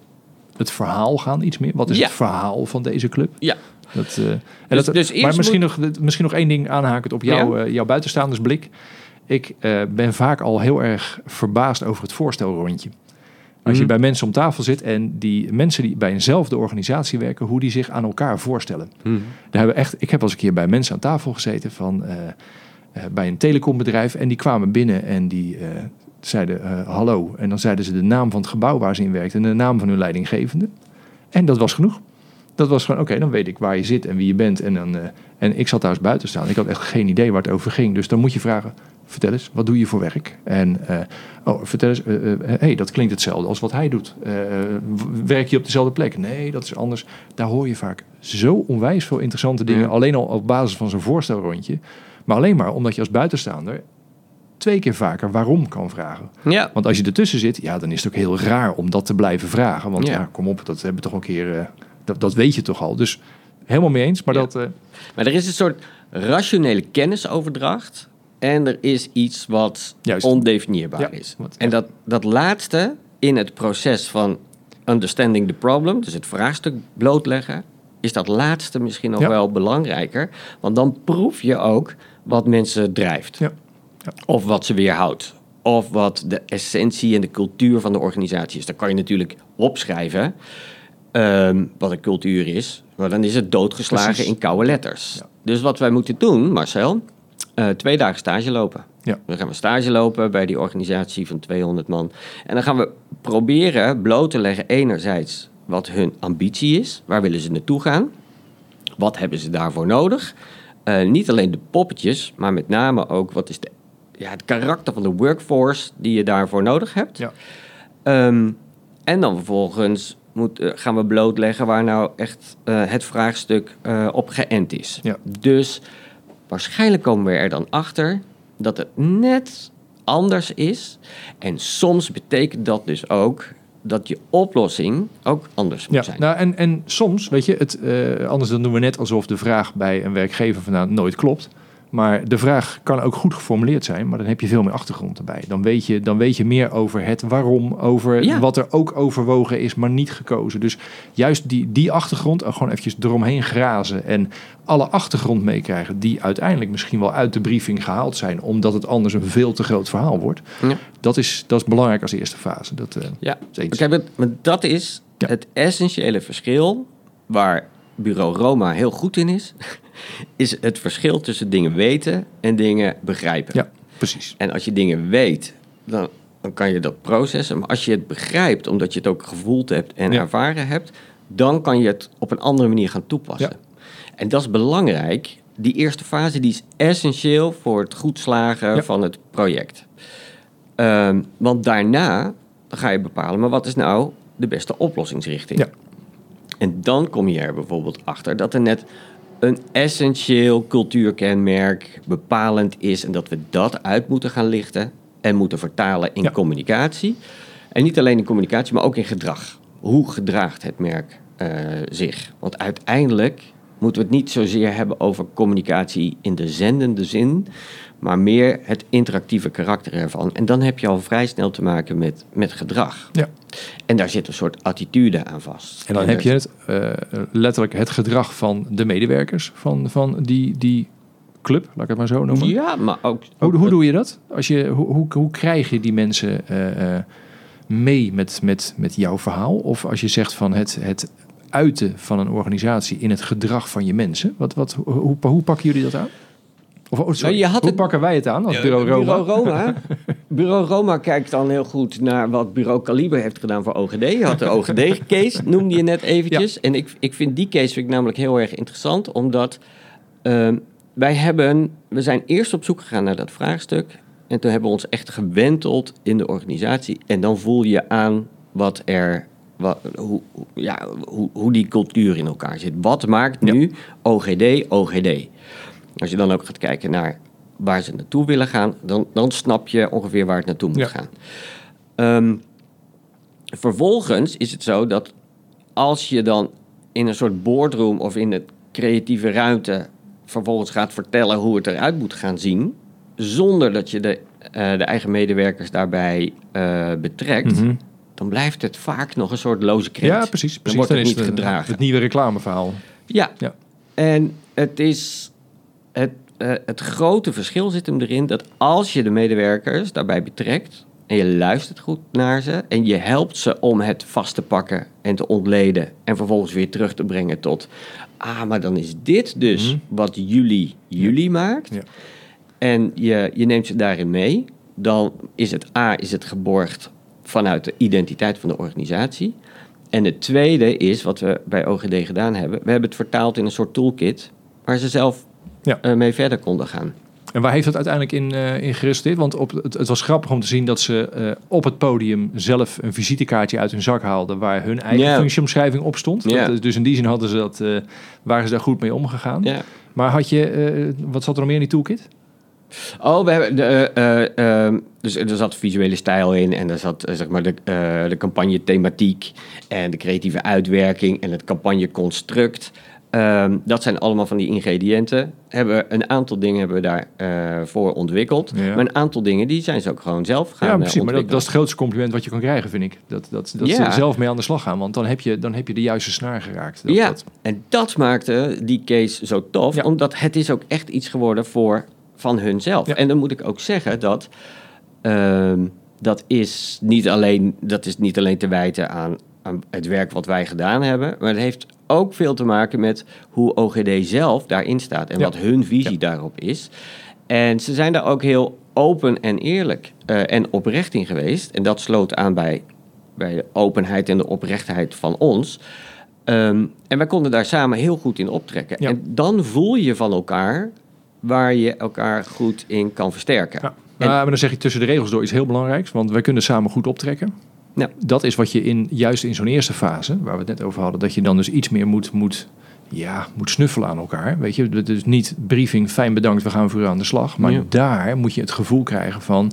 het verhaal gaan, iets meer. Wat is Ja. het verhaal van deze club? Ja, Dat, eh, en Dus- dat, dus maar misschien, nog, misschien nog één ding aanhakend op jouw, Ja? eh, jouw buitenstaandersblik. Ik ben vaak al heel erg verbaasd over het voorstelrondje. Als je Mhm. bij mensen om tafel zit en die mensen die bij eenzelfde organisatie werken, hoe die zich aan elkaar voorstellen. Daar hebben echt, ik heb al eens een keer bij mensen aan tafel gezeten van, eh, eh, bij een telecombedrijf. En die kwamen binnen en die eh, zeiden hallo. En dan zeiden ze de naam van het gebouw waar ze in werkten en de naam van hun leidinggevende. En dat was genoeg. Dat was gewoon, oké, dan weet ik waar je zit en wie je bent. En, dan, eh, en ik zat daar eens buiten staan. Ik had echt geen idee waar het over ging. Dus dan moet je vragen, vertel eens, wat doe je voor werk? En, eh, oh, vertel eens, eh, hey, dat klinkt hetzelfde als wat hij doet. Werk je op dezelfde plek? Nee, dat is anders. Daar hoor je vaak zo onwijs veel interessante dingen. Ja. Alleen al op basis van zo'n voorstelrondje. Maar alleen maar omdat je als buitenstaander twee keer vaker waarom kan vragen. ja. Want als je ertussen zit, ja, dan is het ook heel raar om dat te blijven vragen. Want Ja. ja, kom op, dat hebben we toch een keer, dat, dat weet je toch al. Dus helemaal mee eens. Maar Ja. dat, eh, Maar er is een soort rationele kennisoverdracht en er is iets wat Juist. ondefinieerbaar Ja, is. wat- En dat, dat laatste in het proces van understanding the problem, dus het vraagstuk blootleggen, is dat laatste misschien nog Ja. wel belangrijker. Want dan proef je ook wat mensen drijft. Ja. Ja. Of wat ze weerhoudt. Of wat de essentie en de cultuur van de organisatie is. Dan kan je natuurlijk opschrijven ehm, wat een cultuur is. Maar dan is het doodgeslagen Precies. in koude letters. Ja. Dus wat wij moeten doen, Marcel, eh, twee dagen stage lopen. Ja. Dan gaan we stage lopen bij die organisatie van 200 man. En dan gaan we proberen bloot te leggen enerzijds wat hun ambitie is. Waar willen ze naartoe gaan? Wat hebben ze daarvoor nodig? Eh, niet alleen de poppetjes, maar met name ook wat is de ja, het karakter van de workforce die je daarvoor nodig hebt. Ja. Ehm, en dan vervolgens moet, eh, gaan we blootleggen waar nou echt eh, het vraagstuk eh, op geënt is. Ja. Dus waarschijnlijk komen we er dan achter dat het net anders is. En soms betekent dat dus ook dat je oplossing ook anders moet Ja, zijn. nou, en, en soms, weet je, het, anders dan doen we net alsof de vraag bij een werkgever vandaan nooit klopt. Maar de vraag kan ook goed geformuleerd zijn, maar dan heb je veel meer achtergrond erbij. Dan weet je, dan weet je meer over het waarom, over Ja. wat er ook overwogen is, maar niet gekozen. Dus juist die, die achtergrond, gewoon eventjes eromheen grazen en alle achtergrond meekrijgen, die uiteindelijk misschien wel uit de briefing gehaald zijn, omdat het anders een veel te groot verhaal wordt. Ja. Dat, is, dat is belangrijk als eerste fase. Dat, eh, Ja, is eens. Kijk, maar- maar dat is Ja. het essentiële verschil waar bureau Roma heel goed in is. Is het verschil tussen dingen weten en dingen begrijpen. Ja, precies. En als je dingen weet, dan, dan kan je dat processen. Maar als je het begrijpt, omdat je het ook gevoeld hebt en Ja. ervaren hebt, dan kan je het op een andere manier gaan toepassen. En dat is belangrijk. Die eerste fase die is essentieel voor het goed slagen Ja. van het project. Ehm, want daarna ga je bepalen, maar wat is nou de beste oplossingsrichting? Ja. En dan kom je er bijvoorbeeld achter dat er net een essentieel cultuurkenmerk bepalend is en dat we dat uit moeten gaan lichten en moeten vertalen in Ja. communicatie. En niet alleen in communicatie, maar ook in gedrag. Hoe gedraagt het merk eh, zich? Want uiteindelijk moeten we het niet zozeer hebben over communicatie in de zendende zin, maar meer het interactieve karakter ervan. En dan heb je al vrij snel te maken met, met gedrag. Ja. En daar zit een soort attitude aan vast. En dan heb je het, eh, letterlijk het gedrag van de medewerkers van, van die, die club, laat ik het maar zo noemen. Ja, maar ook... Hoe, hoe doe je dat? Als je, hoe, hoe, hoe krijg je die mensen eh, eh, mee met, met, met jouw verhaal? Of als je zegt van het, het uiten van een organisatie in het gedrag van je mensen. Wat, wat, hoe, hoe, pakken jullie dat aan? Of oh, sorry, Nou, je had hoe het- pakken wij het aan als bureau Roma? Bureau Roma. Bureau Roma kijkt dan heel goed naar wat Bureau Caliber heeft gedaan voor OGD. Je had de OGD-case, noemde je net eventjes. En ik, ik vind die case vind ik namelijk heel erg interessant, omdat ehm, wij hebben, we zijn eerst op zoek gegaan naar dat vraagstuk. En toen hebben we ons echt gewenteld in de organisatie. En dan voel je aan wat er, wat, hoe, ja, hoe, hoe die cultuur in elkaar zit. Wat maakt nu OGD OGD? Als je dan ook gaat kijken naar waar ze naartoe willen gaan, dan, dan snap je ongeveer waar het naartoe moet Ja. gaan. Ehm, vervolgens is het zo dat als je dan in een soort boardroom of in het creatieve ruimte vervolgens gaat vertellen hoe het eruit moet gaan zien, zonder dat je de, eh, de eigen medewerkers daarbij eh, betrekt, Mhm. Dan blijft het vaak nog een soort loze kreet. Ja, precies. precies. wordt het Dan niet het, gedragen. Het nieuwe reclameverhaal. Ja. Ja. En het is. Het, eh, het grote verschil zit hem erin dat als je de medewerkers daarbij betrekt. en je luistert goed naar ze. en je helpt ze om het vast te pakken en te ontleden. en vervolgens weer terug te brengen tot. Ah, maar dan is dit dus Mhm. wat jullie jullie maakt. Ja. En je, je neemt ze daarin mee. Dan is het A, is het geborgd vanuit de identiteit van de organisatie. En het tweede is, wat we bij OGD gedaan hebben... we hebben het vertaald in een soort toolkit... waar ze zelf Ja. eh, mee verder konden gaan. En waar heeft dat uiteindelijk in, eh in geresulteerd? Want op, het, het was grappig om te zien dat ze eh, op het podium zelf een visitekaartje uit hun zak haalden waar hun eigen functieomschrijving op stond. Dat dus in die zin hadden ze dat, waren ze daar goed mee omgegaan. Maar had je, wat zat er nog meer in die toolkit? Oh, we hebben de, eh, eh, ehm, dus er zat visuele stijl in en er zat eh, zeg maar de, eh, de campagne thematiek en de creatieve uitwerking en het campagneconstruct. Ehm, dat zijn allemaal van die ingrediënten. Hebben we- een aantal dingen hebben we daarvoor voor ontwikkeld. Ja. Maar een aantal dingen die zijn ze ook gewoon zelf gaan ja, precies. Maar dat, is het grootste compliment wat je kan krijgen, vind ik. Dat, dat, dat ze Ja. er zelf mee aan de slag gaan. Want dan heb je, dan heb je de juiste snaar geraakt. Dat, ja, en dat maakte die case zo tof, Ja. omdat het is ook echt iets geworden voor van hunzelf. Ja. En dan moet ik ook zeggen dat ehm, dat, is niet alleen, dat is niet alleen te wijten aan, aan het werk wat wij gedaan hebben, maar het heeft ook veel te maken met hoe OGD zelf daarin staat en Ja. wat hun visie Ja. daarop is. En ze zijn daar ook heel open en eerlijk eh, en oprecht in geweest. En dat sloot aan bij, bij de openheid en de oprechtheid van ons. Ehm, en wij konden daar samen heel goed in optrekken. Ja. En dan voel je van elkaar waar je elkaar goed in kan versterken. Ja. Nou, maar dan zeg ik tussen de regels door iets heel belangrijks, want wij kunnen samen goed optrekken. Dat is wat je in, juist in zo'n eerste fase, waar we het net over hadden, dat je dan dus iets meer moet, moet, ja, moet snuffelen aan elkaar. Weet je, dus niet briefing, fijn bedankt, we gaan voor u aan de slag. Maar Ja. daar moet je het gevoel krijgen van,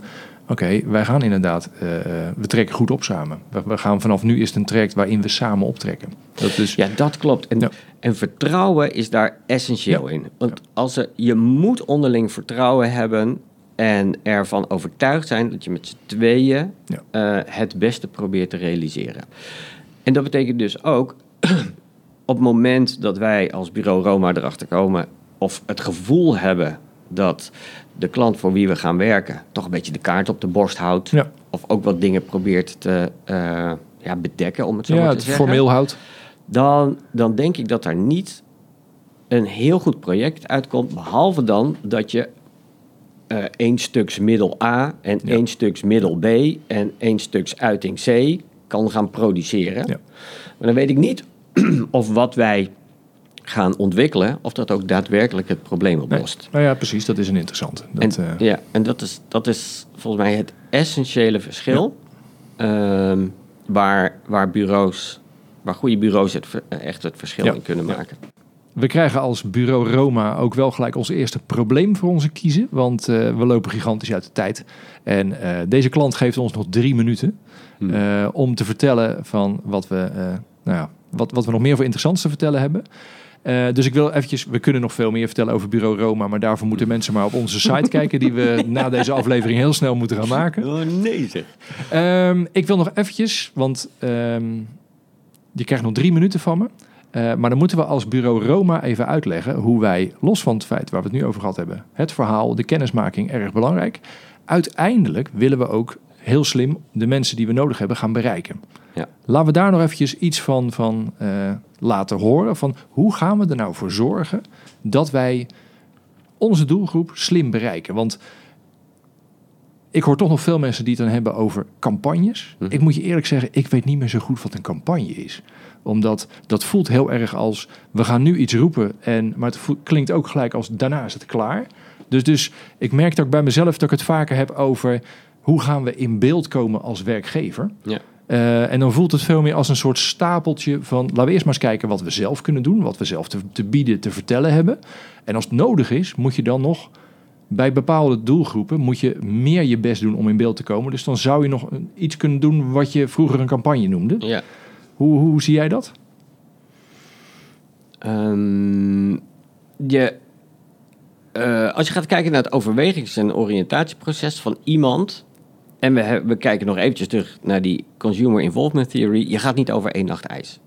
oké, wij gaan inderdaad, eh, we trekken goed op samen. We, we gaan vanaf nu is het een traject waarin we samen optrekken. Dat is, Ja, dat klopt. En, Ja. en vertrouwen is daar essentieel Ja. in. Want als er, je moet onderling vertrouwen hebben en ervan overtuigd zijn dat je met z'n tweeën eh, het beste probeert te realiseren. En dat betekent dus ook, op het moment dat wij als bureau Roma erachter komen of het gevoel hebben dat de klant voor wie we gaan werken toch een beetje de kaart op de borst houdt. Ja. Of ook wat dingen probeert te eh, ja, bedekken, om het zo ja, maar te het zeggen formeel houdt. dan, dan denk ik dat daar niet een heel goed project uitkomt. Behalve dan dat je eh één stuks middel A en Ja. één stuks middel B en één stuks uiting C kan gaan produceren. Ja. Maar dan weet ik niet of wat wij gaan ontwikkelen, of dat ook daadwerkelijk het probleem Nee. oplost. Nou ja, precies, dat is een interessante. Dat, en, eh, ja, en dat is, dat is volgens mij het essentiële verschil. ehm, waar, waar bureaus, waar goede bureaus het, ver- echt het verschil Ja, in kunnen ja. maken. We krijgen als bureau Roma ook wel gelijk ons eerste probleem voor onze kiezen. Want eh, we lopen gigantisch uit de tijd. En eh, deze klant geeft ons nog drie minuten Hmm. eh, om te vertellen van wat we, eh, nou ja, wat, wat we nog meer voor interessants te vertellen hebben. Eh, dus ik wil eventjes, we kunnen nog veel meer vertellen over bureau Roma, maar daarvoor moeten mensen maar op onze site kijken, die we na deze aflevering heel snel moeten gaan maken. Oh nee zeg. Ehm, ik wil nog eventjes, want ehm, je krijgt nog drie minuten van me. Eh, maar dan moeten we als bureau Roma even uitleggen hoe wij, los van het feit waar we het nu over gehad hebben, het verhaal, de kennismaking, erg belangrijk. Uiteindelijk willen we ook heel slim de mensen die we nodig hebben gaan bereiken. Ja. Laten we daar nog eventjes iets van, van eh, laten horen. Van hoe gaan we er nou voor zorgen dat wij onze doelgroep slim bereiken? Want ik hoor toch nog veel mensen die het dan hebben over campagnes. Mhm. Ik moet je eerlijk zeggen, ik weet niet meer zo goed wat een campagne is. Omdat dat voelt heel erg als, we gaan nu iets roepen. En, maar het voelt- klinkt ook gelijk als, daarna is het klaar. Dus, dus ik merk ook bij mezelf dat ik het vaker heb over... hoe gaan we in beeld komen als werkgever? Ja. Eh, en dan voelt het veel meer als een soort stapeltje van... laten we eerst maar eens kijken wat we zelf kunnen doen... wat we zelf te, te bieden, te vertellen hebben. En als het nodig is, moet je dan nog... bij bepaalde doelgroepen moet je meer je best doen om in beeld te komen. Dus dan zou je nog iets kunnen doen wat je vroeger een campagne noemde. Ja. Hoe, hoe zie jij dat? Ehm, je, eh, als je gaat kijken naar het overwegings- en oriëntatieproces van iemand... en we, we kijken nog eventjes terug naar die Consumer Involvement Theory... je gaat niet over één nacht ijs.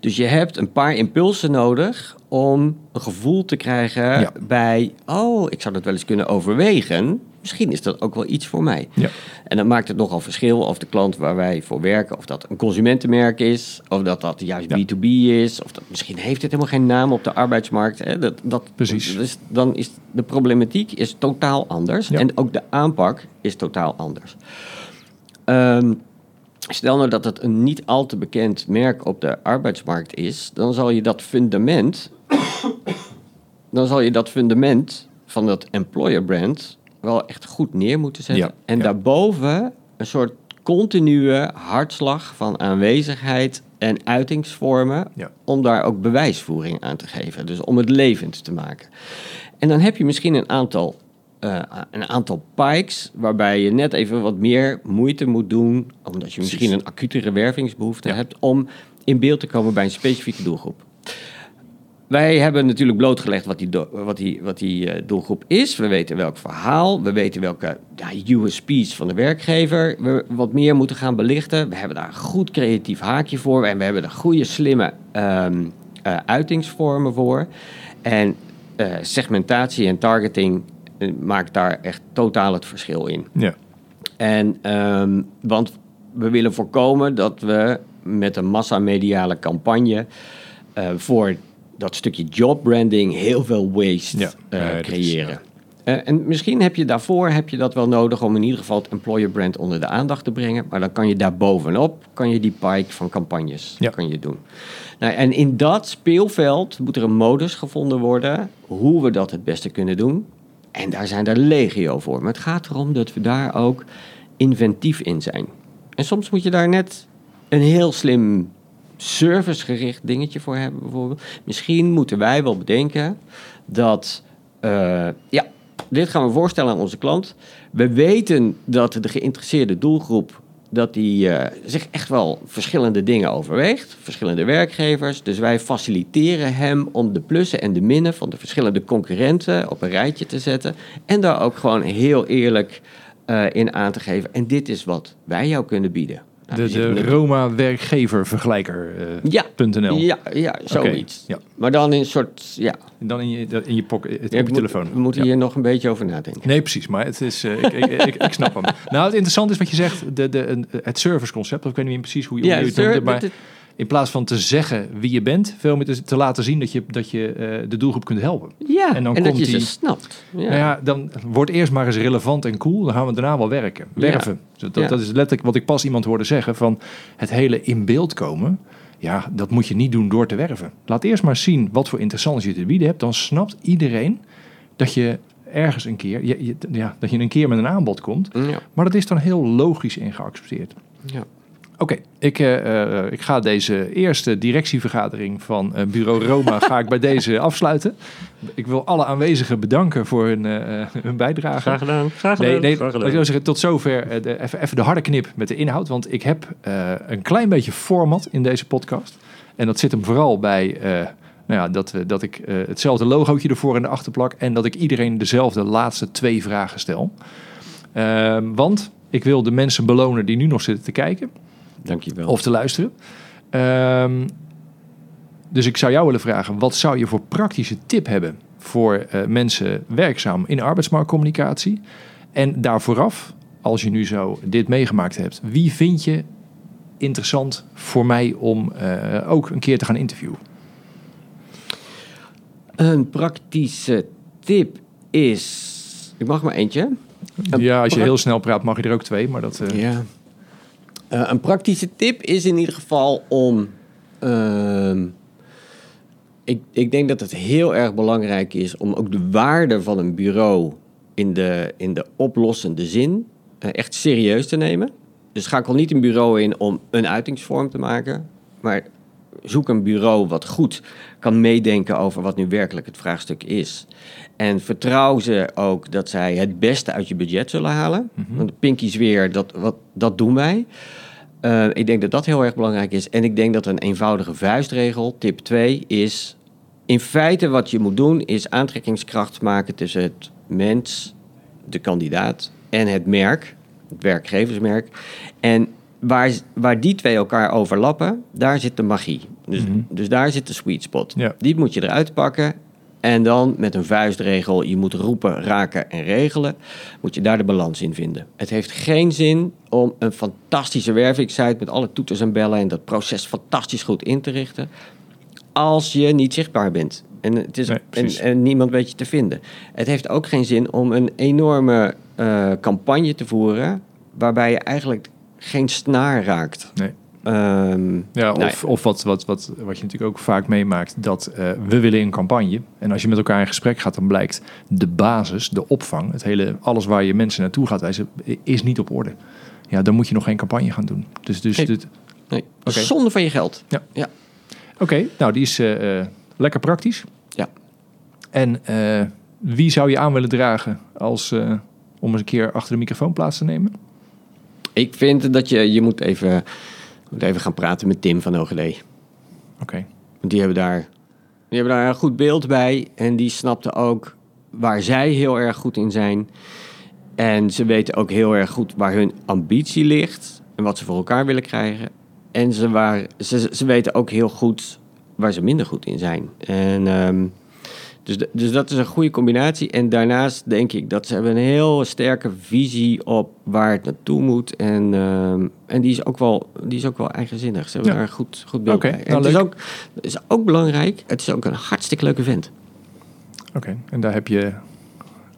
Dus je hebt een paar impulsen nodig om een gevoel te krijgen Ja. bij... oh, ik zou dat wel eens kunnen overwegen. Misschien is dat ook wel iets voor mij. Ja. En dan maakt het nogal verschil of de klant waar wij voor werken... of dat een consumentenmerk is, of dat dat juist Ja. B2B is... of dat misschien heeft het helemaal geen naam op de arbeidsmarkt. Hè? Dat, dat, Precies. Dus dan is de problematiek is totaal anders. Ja. En ook de aanpak is totaal anders. Ehm, stel nou dat het een niet al te bekend merk op de arbeidsmarkt is... dan zal je dat fundament... dan zal je dat fundament van dat employer brand... wel echt goed neer moeten zetten. Ja, En ja. daarboven een soort continue hartslag van aanwezigheid en uitingsvormen Ja. om daar ook bewijsvoering aan te geven. Dus om het levend te maken. En dan heb je misschien een aantal, eh, een aantal pikes waarbij je net even wat meer moeite moet doen, omdat je misschien een acutere wervingsbehoefte hebt, om in beeld te komen bij een specifieke doelgroep. Wij hebben natuurlijk blootgelegd wat die, wat die, wat die eh, doelgroep is. We weten welk verhaal, we weten welke ja, USP's van de werkgever we wat meer moeten gaan belichten. We hebben daar een goed creatief haakje voor en we hebben er goede, slimme ehm, eh, uitingsvormen voor. En eh, segmentatie en targeting maakt daar echt totaal het verschil in. Ja. En, ehm, want we willen voorkomen dat we met een massamediale campagne voor dat stukje jobbranding heel veel waste Ja, eh, is- creëren. Eh, en misschien heb je daarvoor heb je dat wel nodig om in ieder geval het employer brand onder de aandacht te brengen. Maar dan kan je daar bovenop kan je die pike van campagnes Ja. kan je doen. Nou, en in dat speelveld moet er een modus gevonden worden hoe we dat het beste kunnen doen. En daar zijn er legio voor. Maar het gaat erom dat we daar ook inventief in zijn. En soms moet je daar net een heel slim servicegericht dingetje voor hebben, bijvoorbeeld. Misschien moeten wij wel bedenken dat, uh, ja, dit gaan we voorstellen aan onze klant. We weten dat de geïnteresseerde doelgroep dat die uh, zich echt wel verschillende dingen overweegt, verschillende werkgevers. Dus wij faciliteren hem om de plussen en de minnen van de verschillende concurrenten op een rijtje te zetten en daar ook gewoon heel eerlijk uh, in aan te geven. En dit is wat wij jou kunnen bieden. Nou, de, de Roma werkgeververgelijker.nl. ja, ja, ja, zoiets. ja. Maar dan in een soort, ja. Dan in je, in je, pocket, op je telefoon. We moeten hier nog een beetje over nadenken. Nee, precies. Maar het is, uh, ik, ik, ik, ik, snap hem. Nou, het interessante is wat je zegt, de, de, het serviceconcept. Of ik weet niet precies hoe je, ja, hoe je het noemt, maar in plaats van te zeggen wie je bent, veel meer te, te laten zien dat je, dat je uh, de doelgroep kunt helpen. Ja, en, dan en komt dat je die, ze snapt. Ja. Nou ja, dan wordt eerst maar eens relevant en cool, dan gaan we daarna wel werken. Werven. Ja. Dat, dat is letterlijk wat ik pas iemand hoorde zeggen, van het hele in beeld komen... Ja, dat moet je niet doen door te werven. Laat eerst maar zien wat voor interessants je te bieden hebt. Dan snapt iedereen dat je ergens een keer, je, ja, dat je een keer met een aanbod komt. Ja. Maar dat is dan heel logisch en geaccepteerd. Ja. Oké, ik, uh, ik ga deze eerste directievergadering van uh, Bureau Roma ga ik bij deze afsluiten. Ik wil alle aanwezigen bedanken voor hun, hun bijdrage. Graag gedaan. Graag gedaan. Nee, nee, Graag gedaan. Ik wil zeggen, tot zover de, even, even de harde knip met de inhoud. Want ik heb een klein beetje format in deze podcast. En dat zit hem vooral bij nou ja, dat, dat ik hetzelfde logootje ervoor in de achterplak. En dat ik iedereen dezelfde laatste twee vragen stel. Ehm, want ik wil de mensen belonen die nu nog zitten te kijken. Dankjewel. Of te luisteren. Um, dus ik zou jou willen vragen, wat zou je voor praktische tip hebben voor uh, mensen werkzaam in arbeidsmarktcommunicatie? En daar vooraf, als je nu zo dit meegemaakt hebt, wie vind je interessant voor mij om uh, ook een keer te gaan interviewen? Een praktische tip is. Ik mag maar eentje. ja, als je heel snel praat, mag je er ook twee, maar dat. Uh... Ja. Uh, een praktische tip is in ieder geval om. Uh, ik, ik denk dat het heel erg belangrijk is om ook de waarde van een bureau in de, in de oplossende zin uh, echt serieus te nemen. Dus schakel niet een bureau in om een uitingsvorm te maken, maar zoek een bureau wat goed kan meedenken over wat nu werkelijk het vraagstuk is. En vertrouw ze ook dat zij het beste uit je budget zullen halen. Mm -hmm. Want pinkies weer, dat, wat, dat doen wij. Uh, ik denk dat dat heel erg belangrijk is. En ik denk dat een eenvoudige vuistregel, tip 2, is... In feite wat je moet doen, is aantrekkingskracht maken tussen het mens, de kandidaat en het merk, het werkgeversmerk. En waar, waar die twee elkaar overlappen, daar zit de magie. Dus, mm -hmm. dus daar zit de sweet spot. Ja. Die moet je eruit pakken en dan met een vuistregel, je moet roepen, raken en regelen, moet je daar de balans in vinden. Het heeft geen zin om een fantastische wervingssite met alle toeters en bellen en dat proces fantastisch goed in te richten, als je niet zichtbaar bent. En, het is, nee, en, en, niemand weet je te vinden. Het heeft ook geen zin om een enorme uh, campagne te voeren waarbij je eigenlijk geen snaar raakt. Nee. Um, ja, of, of wat, wat, wat, wat je natuurlijk ook vaak meemaakt, dat uh, we willen een campagne. En als je met elkaar in gesprek gaat, dan blijkt de basis, de opvang, het hele, alles waar je mensen naartoe gaat wijzen, is niet op orde. Ja, dan moet je nog geen campagne gaan doen. Dus, dus nee. Dit, nee. Okay. Zonde van je geld. Ja. ja. Oké, okay, nou die is uh, uh, lekker praktisch. Ja. En wie zou je aan willen dragen als, om eens een keer achter de microfoon plaats te nemen? Ik vind dat je, je moet even moet even gaan praten met Tim van OGD. Oké. Okay. Want die hebben, daar, die hebben daar een goed beeld bij. En die snapten ook waar zij heel erg goed in zijn. En ze weten ook heel erg goed waar hun ambitie ligt. En wat ze voor elkaar willen krijgen. En ze, waar, ze, ze weten ook heel goed waar ze minder goed in zijn. En um, dus, dus dat is een goede combinatie. En daarnaast denk ik dat ze hebben een heel sterke visie op waar het naartoe moet. En, uh, en die, is ook wel, die is ook wel eigenzinnig. Ze hebben ja. daar goed, goed beeld okay, bij. En nou, het is ook, is ook belangrijk, het is ook een hartstikke leuke vent. Oké, okay, en daar heb je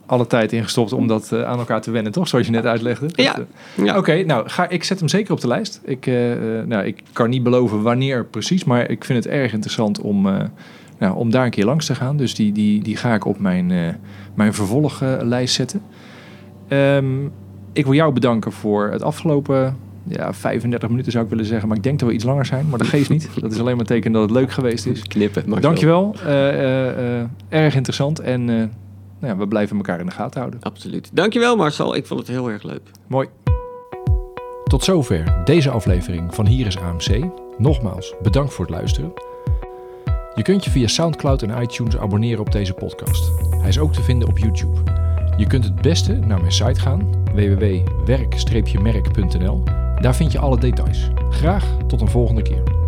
alle tijd in gestopt om dat uh, aan elkaar te wennen, toch? Zoals je net uitlegde. Ja. Uh, ja. Oké, okay, nou, ga, ik zet hem zeker op de lijst. Ik, uh, nou, ik kan niet beloven wanneer precies, maar ik vind het erg interessant om nou, om daar een keer langs te gaan. Dus die, die, die ga ik op mijn, eh, mijn vervolglijst zetten. Ehm, ik wil jou bedanken voor het afgelopen ja, 35 minuten zou ik willen zeggen. Maar ik denk dat we iets langer zijn. Maar dat geeft niet. Dat is alleen maar een teken dat het leuk geweest is. Knippen. Marcel. Dankjewel. Eh eh, eh, erg interessant. En eh, nou ja, we blijven elkaar in de gaten houden. Absoluut. Dankjewel Marcel. Ik vond het heel erg leuk. Mooi. Tot zover deze aflevering van Hier is AMC. Nogmaals, bedankt voor het luisteren. Je kunt je via SoundCloud en iTunes abonneren op deze podcast. Hij is ook te vinden op YouTube. Je kunt het beste naar mijn site gaan, www.werk-merk.nl. Daar vind je alle details. Graag tot een volgende keer.